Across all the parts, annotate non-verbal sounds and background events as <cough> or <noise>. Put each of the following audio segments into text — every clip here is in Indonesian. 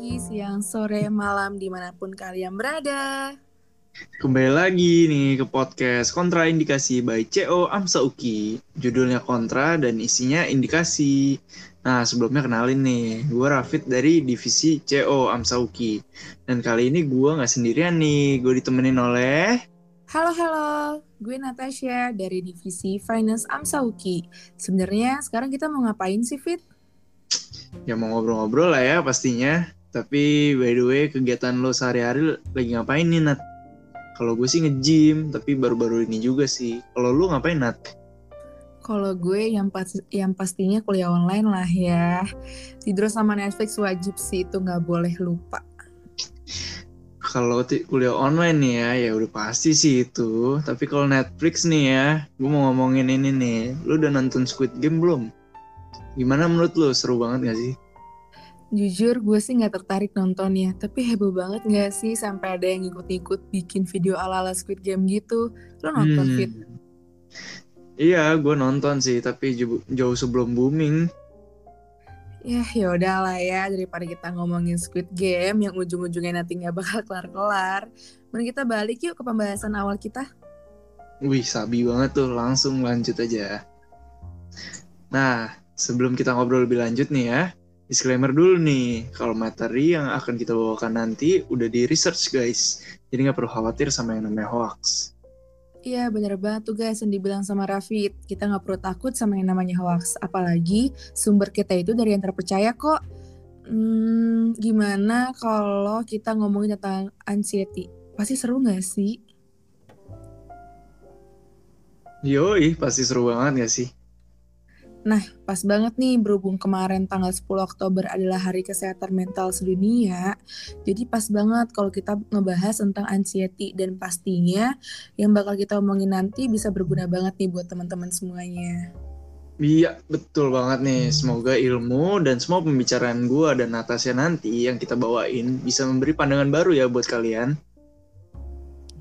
pagi, siang, sore, malam, di mana pun kalian berada. Kembali lagi nih ke podcast Kontra Indikasi by CO Amsa Uki. Judulnya Kontra dan isinya indikasi. Nah, sebelumnya kenalin nih, gue Rafid dari divisi CO Amsa Uki. Dan kali ini gue nggak sendirian nih, gue ditemenin oleh... Halo, halo. Gue Natasha dari divisi Finance Amsa Uki. Sebenarnya sekarang kita mau ngapain sih, Fit? Ya mau ngobrol-ngobrol lah ya pastinya. Tapi by the way, kegiatan lo sehari-hari lagi ngapain nih, Nat? Kalau gue sih nge-gym, tapi baru-baru ini juga sih. Kalau lu ngapain, Nat? Kalau gue yang pas yang pastinya kuliah online lah ya. Tidur sama Netflix wajib sih itu nggak boleh lupa. Kalau kuliah online nih ya, ya udah pasti sih itu. Tapi kalau Netflix nih ya, gue mau ngomongin ini nih. Lu udah nonton Squid Game belum? Gimana menurut lu? Seru banget gak sih? Jujur gue sih nggak tertarik nontonnya, tapi heboh banget gak sih sampai ada yang ikut-ikut bikin video ala-ala Squid Game gitu. Lo nonton hmm. Fit? Iya, gue nonton sih, tapi jauh sebelum booming. Ya, yaudah lah ya, daripada kita ngomongin Squid Game yang ujung-ujungnya nanti nggak bakal kelar-kelar. Mending kita balik yuk ke pembahasan awal kita. Wih, sabi banget tuh, langsung lanjut aja. Nah, sebelum kita ngobrol lebih lanjut nih ya, disclaimer dulu nih, kalau materi yang akan kita bawakan nanti udah di research guys, jadi nggak perlu khawatir sama yang namanya hoax. Iya bener banget tuh guys yang dibilang sama Rafid, kita nggak perlu takut sama yang namanya hoax, apalagi sumber kita itu dari yang terpercaya kok. Hmm, gimana kalau kita ngomongin tentang anxiety? Pasti seru nggak sih? Yoi, pasti seru banget gak sih? Nah, pas banget nih berhubung kemarin tanggal 10 Oktober adalah Hari Kesehatan Mental Sedunia. Jadi pas banget kalau kita ngebahas tentang anxiety dan pastinya yang bakal kita omongin nanti bisa berguna banget nih buat teman-teman semuanya. Iya, betul banget nih. Semoga ilmu dan semua pembicaraan gue dan Natasha nanti yang kita bawain bisa memberi pandangan baru ya buat kalian.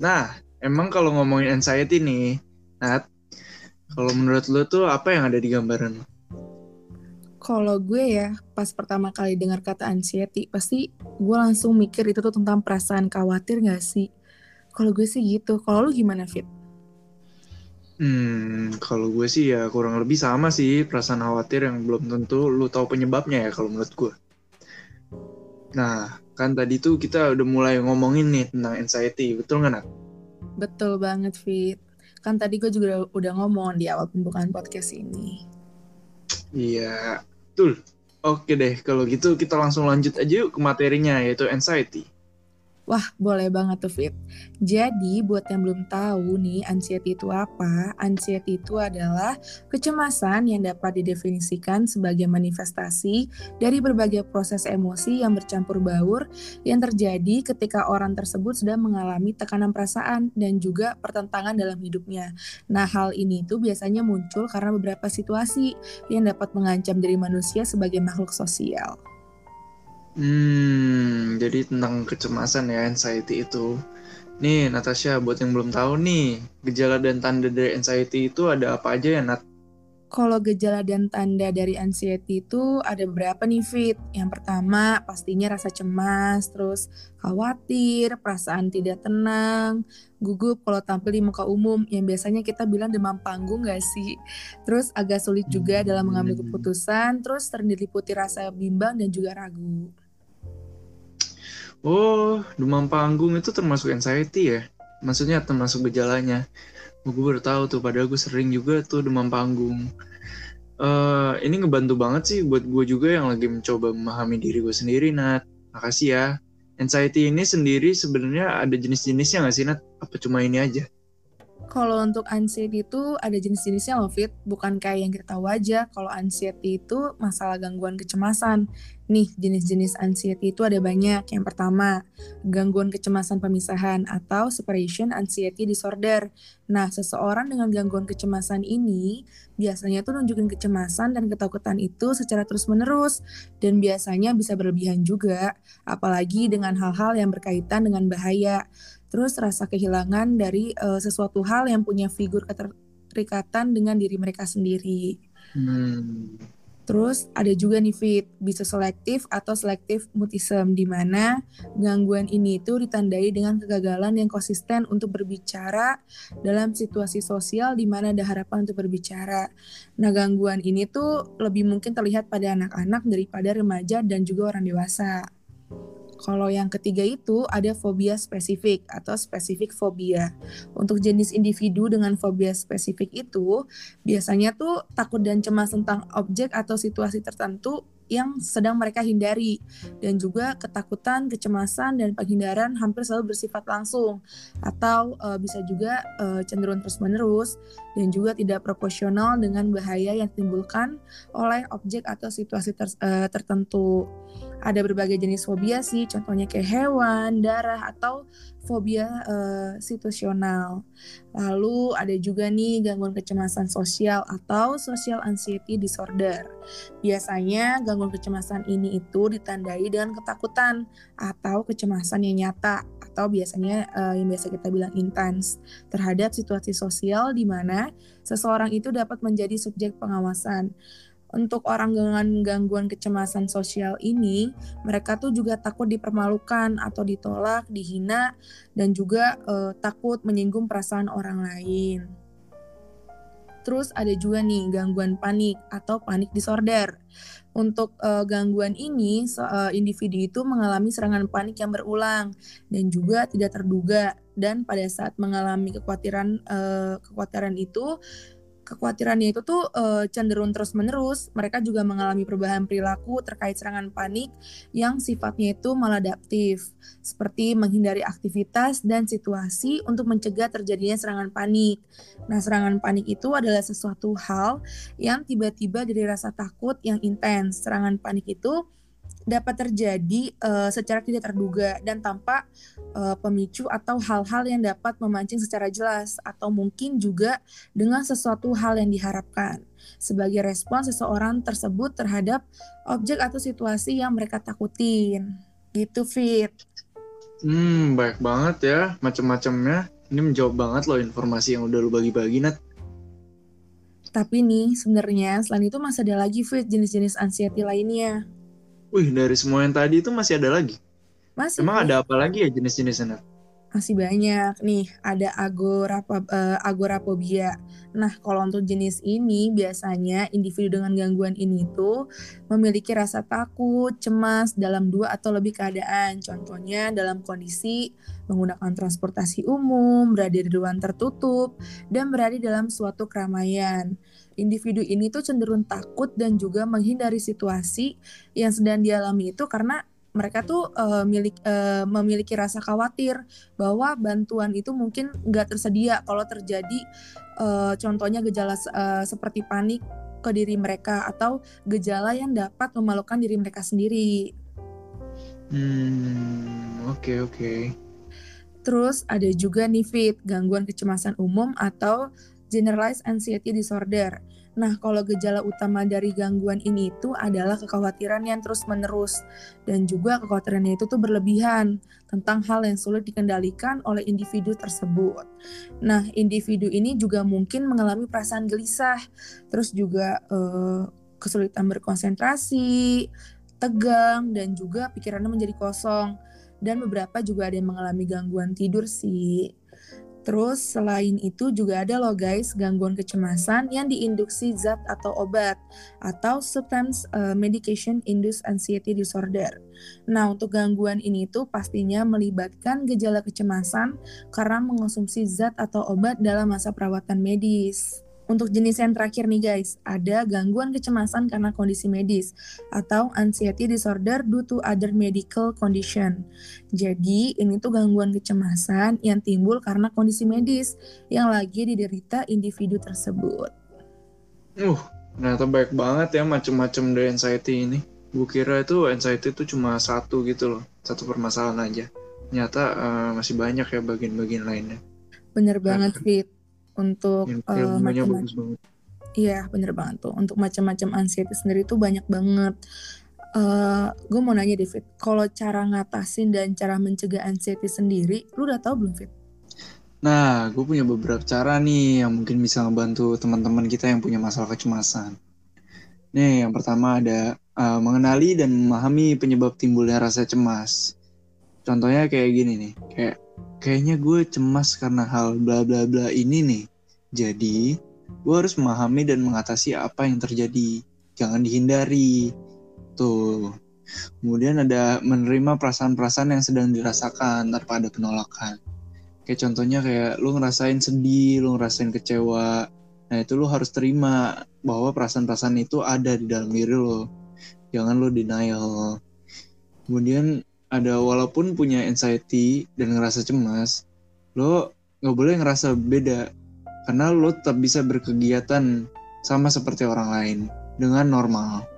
Nah, emang kalau ngomongin anxiety nih, Nat, kalau menurut lo tuh apa yang ada di gambaran Kalau gue ya, pas pertama kali dengar kata anxiety, pasti gue langsung mikir itu tuh tentang perasaan khawatir gak sih? Kalau gue sih gitu. Kalau lu gimana, Fit? Hmm, kalau gue sih ya kurang lebih sama sih perasaan khawatir yang belum tentu lu tahu penyebabnya ya kalau menurut gue. Nah, kan tadi tuh kita udah mulai ngomongin nih tentang anxiety, betul nggak, Nat? Betul banget, Fit. Kan tadi gue juga udah ngomong di awal pembukaan podcast ini. Iya, betul. Oke deh, kalau gitu kita langsung lanjut aja yuk ke materinya, yaitu anxiety. Wah, boleh banget tuh Fit. Jadi, buat yang belum tahu nih, anxiety itu apa? Anxiety itu adalah kecemasan yang dapat didefinisikan sebagai manifestasi dari berbagai proses emosi yang bercampur baur yang terjadi ketika orang tersebut sedang mengalami tekanan perasaan dan juga pertentangan dalam hidupnya. Nah, hal ini tuh biasanya muncul karena beberapa situasi yang dapat mengancam diri manusia sebagai makhluk sosial. Hmm, jadi tentang kecemasan ya anxiety itu. Nih Natasha, buat yang belum tahu nih, gejala dan tanda dari anxiety itu ada apa aja ya Nat? Kalau gejala dan tanda dari anxiety itu ada beberapa nih Fit. Yang pertama pastinya rasa cemas, terus khawatir, perasaan tidak tenang, gugup kalau tampil di muka umum yang biasanya kita bilang demam panggung gak sih? Terus agak sulit juga dalam mengambil hmm. keputusan, terus terdiliputi rasa bimbang dan juga ragu. Oh, demam panggung itu termasuk anxiety ya? Maksudnya termasuk gejalanya. Oh, gue baru tahu tuh, padahal gue sering juga tuh demam panggung. Uh, ini ngebantu banget sih buat gue juga yang lagi mencoba memahami diri gue sendiri, Nat. Makasih ya. Anxiety ini sendiri sebenarnya ada jenis-jenisnya nggak sih, Nat? Apa cuma ini aja? Kalau untuk anxiety itu ada jenis-jenisnya loh Fit, bukan kayak yang kita tahu aja. Kalau anxiety itu masalah gangguan kecemasan. Nih, jenis-jenis anxiety itu ada banyak. Yang pertama, gangguan kecemasan pemisahan atau separation anxiety disorder. Nah, seseorang dengan gangguan kecemasan ini biasanya tuh nunjukin kecemasan dan ketakutan itu secara terus-menerus dan biasanya bisa berlebihan juga, apalagi dengan hal-hal yang berkaitan dengan bahaya. Terus rasa kehilangan dari uh, sesuatu hal yang punya figur keterikatan dengan diri mereka sendiri. Hmm Terus ada juga nih Fit, bisa selektif atau selektif mutism, di mana gangguan ini itu ditandai dengan kegagalan yang konsisten untuk berbicara dalam situasi sosial di mana ada harapan untuk berbicara. Nah gangguan ini tuh lebih mungkin terlihat pada anak-anak daripada remaja dan juga orang dewasa. Kalau yang ketiga itu ada fobia spesifik atau spesifik fobia. Untuk jenis individu dengan fobia spesifik itu biasanya tuh takut dan cemas tentang objek atau situasi tertentu yang sedang mereka hindari dan juga ketakutan, kecemasan dan penghindaran hampir selalu bersifat langsung atau uh, bisa juga uh, cenderung terus-menerus dan juga tidak proporsional dengan bahaya yang ditimbulkan oleh objek atau situasi ter, uh, tertentu. Ada berbagai jenis fobia sih, contohnya kayak hewan, darah atau fobia uh, situasional. Lalu ada juga nih gangguan kecemasan sosial atau social anxiety disorder. Biasanya gangguan kecemasan ini itu ditandai dengan ketakutan atau kecemasan yang nyata atau biasanya uh, yang biasa kita bilang intens terhadap situasi sosial di mana seseorang itu dapat menjadi subjek pengawasan untuk orang dengan gangguan kecemasan sosial ini, mereka tuh juga takut dipermalukan atau ditolak, dihina, dan juga uh, takut menyinggung perasaan orang lain. Terus ada juga nih gangguan panik atau panik disorder. Untuk uh, gangguan ini, uh, individu itu mengalami serangan panik yang berulang dan juga tidak terduga. Dan pada saat mengalami kekhawatiran uh, kekhawatiran itu, kekhawatirannya itu tuh uh, cenderung terus-menerus. Mereka juga mengalami perubahan perilaku terkait serangan panik yang sifatnya itu maladaptif, seperti menghindari aktivitas dan situasi untuk mencegah terjadinya serangan panik. Nah, serangan panik itu adalah sesuatu hal yang tiba-tiba dari rasa takut yang intens. Serangan panik itu dapat terjadi uh, secara tidak terduga dan tanpa uh, pemicu atau hal-hal yang dapat memancing secara jelas atau mungkin juga dengan sesuatu hal yang diharapkan sebagai respon seseorang tersebut terhadap objek atau situasi yang mereka takutin. Gitu Fit. Hmm, baik banget ya macam-macamnya. Ini menjawab banget loh informasi yang udah lu bagi-bagi Nat. Tapi nih sebenarnya selain itu masih ada lagi Fit jenis-jenis anxiety lainnya. Wih, dari semua yang tadi itu masih ada lagi? Masih. Emang ada apa lagi ya jenis-jenisnya? Masih banyak nih, ada agorapa, uh, agorapobia. Nah, kalau untuk jenis ini biasanya individu dengan gangguan ini itu memiliki rasa takut, cemas dalam dua atau lebih keadaan. Contohnya dalam kondisi menggunakan transportasi umum, berada di ruang tertutup, dan berada dalam suatu keramaian individu ini tuh cenderung takut dan juga menghindari situasi yang sedang dialami itu karena mereka tuh uh, milik, uh, memiliki rasa khawatir bahwa bantuan itu mungkin nggak tersedia kalau terjadi uh, contohnya gejala uh, seperti panik ke diri mereka atau gejala yang dapat memalukan diri mereka sendiri. Hmm, oke okay, oke. Okay. Terus ada juga nih fit gangguan kecemasan umum atau generalized anxiety disorder. Nah, kalau gejala utama dari gangguan ini itu adalah kekhawatiran yang terus-menerus dan juga kekhawatirannya itu tuh berlebihan tentang hal yang sulit dikendalikan oleh individu tersebut. Nah, individu ini juga mungkin mengalami perasaan gelisah, terus juga eh, kesulitan berkonsentrasi, tegang dan juga pikirannya menjadi kosong dan beberapa juga ada yang mengalami gangguan tidur sih. Terus selain itu juga ada loh guys gangguan kecemasan yang diinduksi zat atau obat atau substance uh, medication induced anxiety disorder. Nah untuk gangguan ini tuh pastinya melibatkan gejala kecemasan karena mengonsumsi zat atau obat dalam masa perawatan medis. Untuk jenis yang terakhir nih guys, ada gangguan kecemasan karena kondisi medis atau anxiety disorder due to other medical condition. Jadi ini tuh gangguan kecemasan yang timbul karena kondisi medis yang lagi diderita individu tersebut. Uh, ternyata baik banget ya macam-macam dari anxiety ini. Gue kira itu anxiety itu cuma satu gitu loh, satu permasalahan aja. Ternyata uh, masih banyak ya bagian-bagian lainnya. Bener banget, Fit untuk uh, macam-macam iya bener banget tuh untuk macam-macam anxiety sendiri tuh banyak banget uh, eh, gue mau nanya David kalau cara ngatasin dan cara mencegah anxiety sendiri lu udah tahu belum Fit? Nah, gue punya beberapa cara nih yang mungkin bisa ngebantu teman-teman kita yang punya masalah kecemasan. Nih, yang pertama ada uh, mengenali dan memahami penyebab timbulnya rasa cemas. Contohnya kayak gini nih, kayak kayaknya gue cemas karena hal bla bla bla ini nih. Jadi, gue harus memahami dan mengatasi apa yang terjadi. Jangan dihindari. Tuh. Kemudian ada menerima perasaan-perasaan yang sedang dirasakan tanpa ada penolakan. Kayak contohnya kayak lu ngerasain sedih, lu ngerasain kecewa, Nah itu lo harus terima bahwa perasaan-perasaan itu ada di dalam diri lo. Jangan lo denial. Kemudian ada walaupun punya anxiety dan ngerasa cemas, lo nggak boleh ngerasa beda karena lo tetap bisa berkegiatan sama seperti orang lain dengan normal.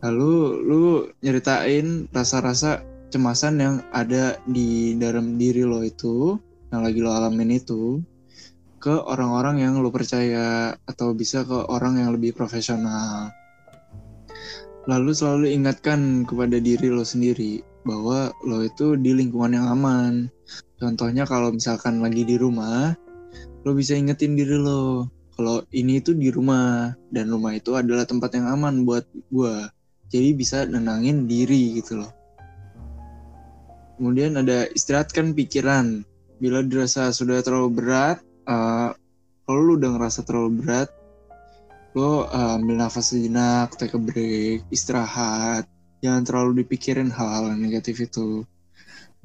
Lalu lo nyeritain rasa-rasa cemasan yang ada di dalam diri lo itu, yang lagi lo alamin itu, ke orang-orang yang lo percaya atau bisa ke orang yang lebih profesional. Lalu selalu ingatkan kepada diri lo sendiri bahwa lo itu di lingkungan yang aman. Contohnya kalau misalkan lagi di rumah, lo bisa ingetin diri lo kalau ini itu di rumah dan rumah itu adalah tempat yang aman buat gue. Jadi bisa nenangin diri gitu loh. Kemudian ada istirahatkan pikiran. Bila dirasa sudah terlalu berat, uh, kalau lu udah ngerasa terlalu berat lo uh, ambil nafas sejenak take a break istirahat. Jangan terlalu dipikirin hal-hal negatif itu.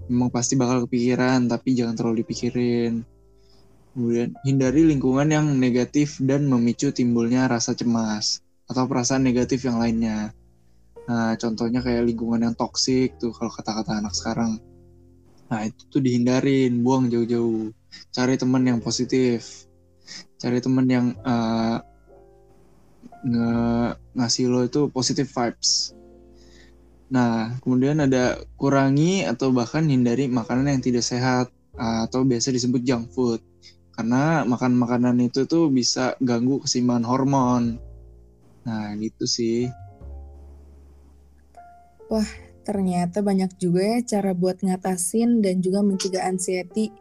Memang pasti bakal kepikiran tapi jangan terlalu dipikirin. Kemudian hindari lingkungan yang negatif dan memicu timbulnya rasa cemas atau perasaan negatif yang lainnya. Nah contohnya kayak lingkungan yang toksik tuh kalau kata-kata anak sekarang. Nah itu tuh dihindarin buang jauh-jauh. Cari teman yang positif. Cari teman yang uh, nge ngasih lo itu positive vibes. Nah kemudian ada kurangi atau bahkan hindari makanan yang tidak sehat uh, atau biasa disebut junk food. Karena makan makanan itu tuh bisa ganggu keseimbangan hormon. Nah gitu sih. Wah ternyata banyak juga ya cara buat ngatasin dan juga mencegah anxiety.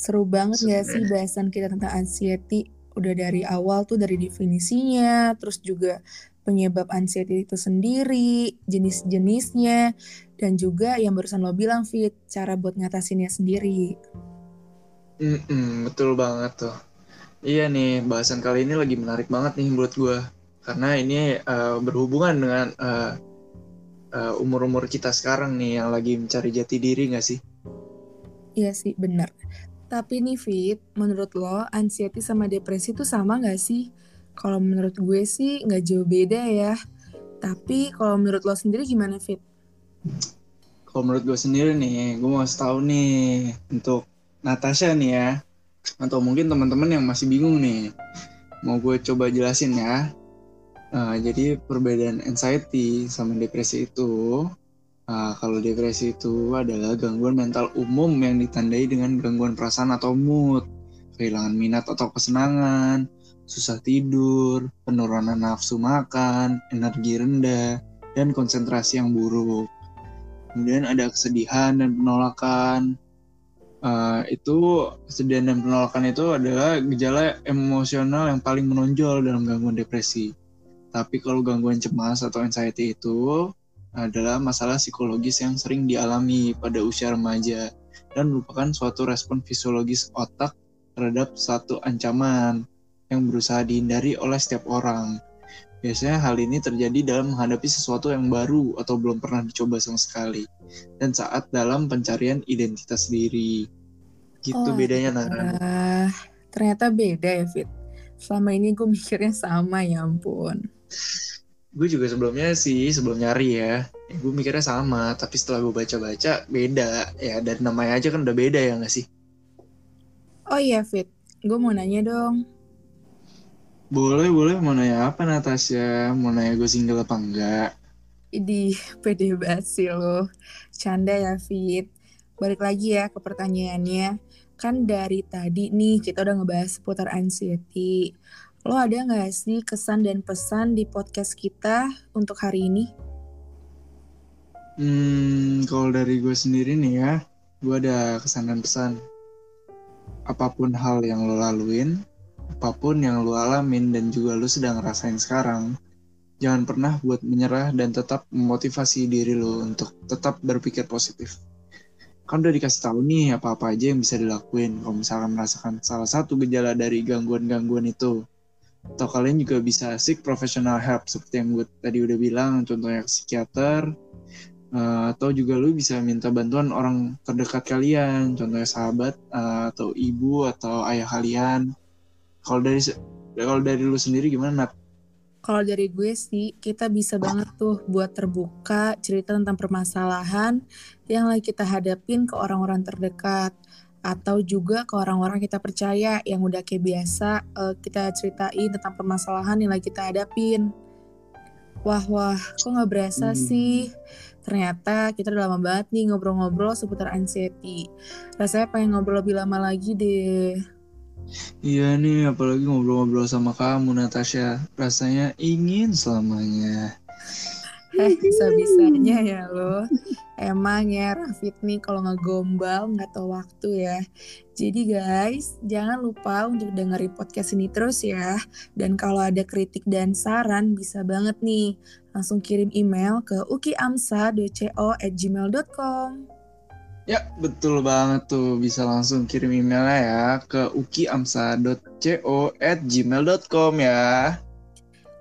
Seru banget gak sih bahasan kita tentang anxiety? Udah dari awal tuh dari definisinya, terus juga penyebab anxiety itu sendiri, jenis-jenisnya, dan juga yang barusan lo bilang, Fit, cara buat ngatasinnya sendiri. Mm -mm, betul banget tuh. Iya nih, bahasan kali ini lagi menarik banget nih menurut gue. Karena ini uh, berhubungan dengan uh, uh, umur-umur kita sekarang nih yang lagi mencari jati diri gak sih? Iya sih, benar. Tapi nih Fit, menurut lo anxiety sama depresi itu sama gak sih? Kalau menurut gue sih gak jauh beda ya. Tapi kalau menurut lo sendiri gimana Fit? Kalau menurut gue sendiri nih, gue mau tahu nih untuk Natasha nih ya. Atau mungkin teman-teman yang masih bingung nih. Mau gue coba jelasin ya. Nah, jadi perbedaan anxiety sama depresi itu Nah, kalau depresi itu adalah gangguan mental umum yang ditandai dengan gangguan perasaan atau mood, kehilangan minat atau kesenangan, susah tidur, penurunan nafsu makan, energi rendah, dan konsentrasi yang buruk. Kemudian ada kesedihan dan penolakan. Uh, itu kesedihan dan penolakan itu adalah gejala emosional yang paling menonjol dalam gangguan depresi. Tapi kalau gangguan cemas atau anxiety itu adalah masalah psikologis yang sering dialami pada usia remaja dan merupakan suatu respon fisiologis otak terhadap satu ancaman yang berusaha dihindari oleh setiap orang. Biasanya hal ini terjadi dalam menghadapi sesuatu yang baru atau belum pernah dicoba sama sekali dan saat dalam pencarian identitas diri. Gitu oh, bedanya Nara. ternyata beda ya Fit. Selama ini gue mikirnya sama ya ampun gue juga sebelumnya sih sebelum nyari ya, gue mikirnya sama tapi setelah gue baca-baca beda. Ya dari namanya aja kan udah beda ya gak sih? Oh iya Fit. Gue mau nanya dong. Boleh boleh. Mau nanya apa Natasha? Mau nanya gue single apa enggak? Di <laughs> pede banget sih lo. Canda ya Fit. Balik lagi ya ke pertanyaannya. Kan dari tadi nih kita udah ngebahas seputar anxiety Lo ada nggak sih kesan dan pesan di podcast kita untuk hari ini? Hmm, kalau dari gue sendiri nih ya, gue ada kesan dan pesan. Apa pun hal yang lo laluin, apa pun yang lo alamin dan juga lo sedang ngerasain sekarang, jangan pernah buat menyerah dan tetap memotivasi diri lo untuk tetap berpikir positif. Kan udah dikasih tahu nih apa-apa aja yang bisa dilakuin kalau misalkan merasakan salah satu gejala dari gangguan-gangguan itu. Atau kalian juga bisa seek professional help seperti yang gue tadi udah bilang, contohnya psikiater, Uh, atau juga lu bisa minta bantuan orang terdekat kalian, contohnya sahabat uh, atau ibu atau ayah kalian. Kalau dari kalau dari lu sendiri gimana, Nat? Kalau dari gue sih, kita bisa banget tuh buat terbuka cerita tentang permasalahan yang lagi kita hadapin ke orang-orang terdekat atau juga ke orang-orang kita percaya yang udah kayak biasa uh, kita ceritain tentang permasalahan yang lagi kita hadapin. Wah wah, kok nggak berasa hmm. sih? Ternyata kita udah lama banget nih ngobrol-ngobrol seputar anxiety. Rasanya pengen ngobrol lebih lama lagi deh. Iya nih, apalagi ngobrol-ngobrol sama kamu, Natasha. Rasanya ingin selamanya. <laughs> Eh, bisa-bisanya ya lo. Emang ya Rafid nih kalau ngegombal nggak tahu waktu ya. Jadi guys, jangan lupa untuk dengerin podcast ini terus ya. Dan kalau ada kritik dan saran bisa banget nih langsung kirim email ke ukiamsa.co@gmail.com. Ya, betul banget tuh. Bisa langsung kirim emailnya ya ke ukiamsa.co@gmail.com ya.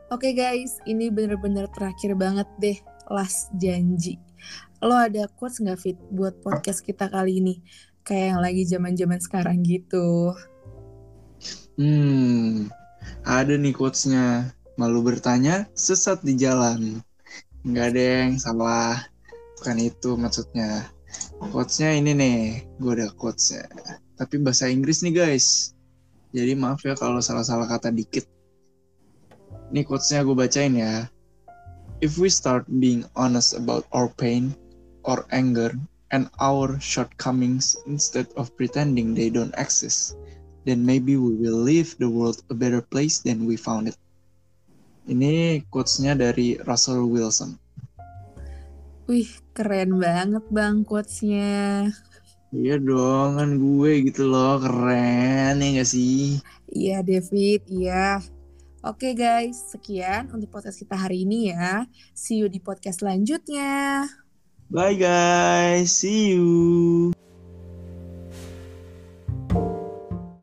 Oke guys, ini bener-bener terakhir banget deh. Last janji. Lo ada quotes nggak Fit buat podcast kita kali ini? Kayak yang lagi zaman-zaman sekarang gitu. Hmm ada nih quotesnya. Malu bertanya sesat di jalan. Nggak ada yang salah. Bukan itu maksudnya. Quotesnya ini nih gue ada quotesnya. Tapi bahasa Inggris nih guys. Jadi maaf ya kalau salah-salah kata dikit ini quotesnya gue bacain ya if we start being honest about our pain or anger and our shortcomings instead of pretending they don't exist, then maybe we will leave the world a better place than we found it. Ini quotes-nya dari Russell Wilson. Wih, keren banget bang quotes-nya. Iya dong, kan gue gitu loh, keren ya gak sih? Iya David, iya. Oke guys, sekian untuk podcast kita hari ini ya. See you di podcast selanjutnya. Bye guys, see you.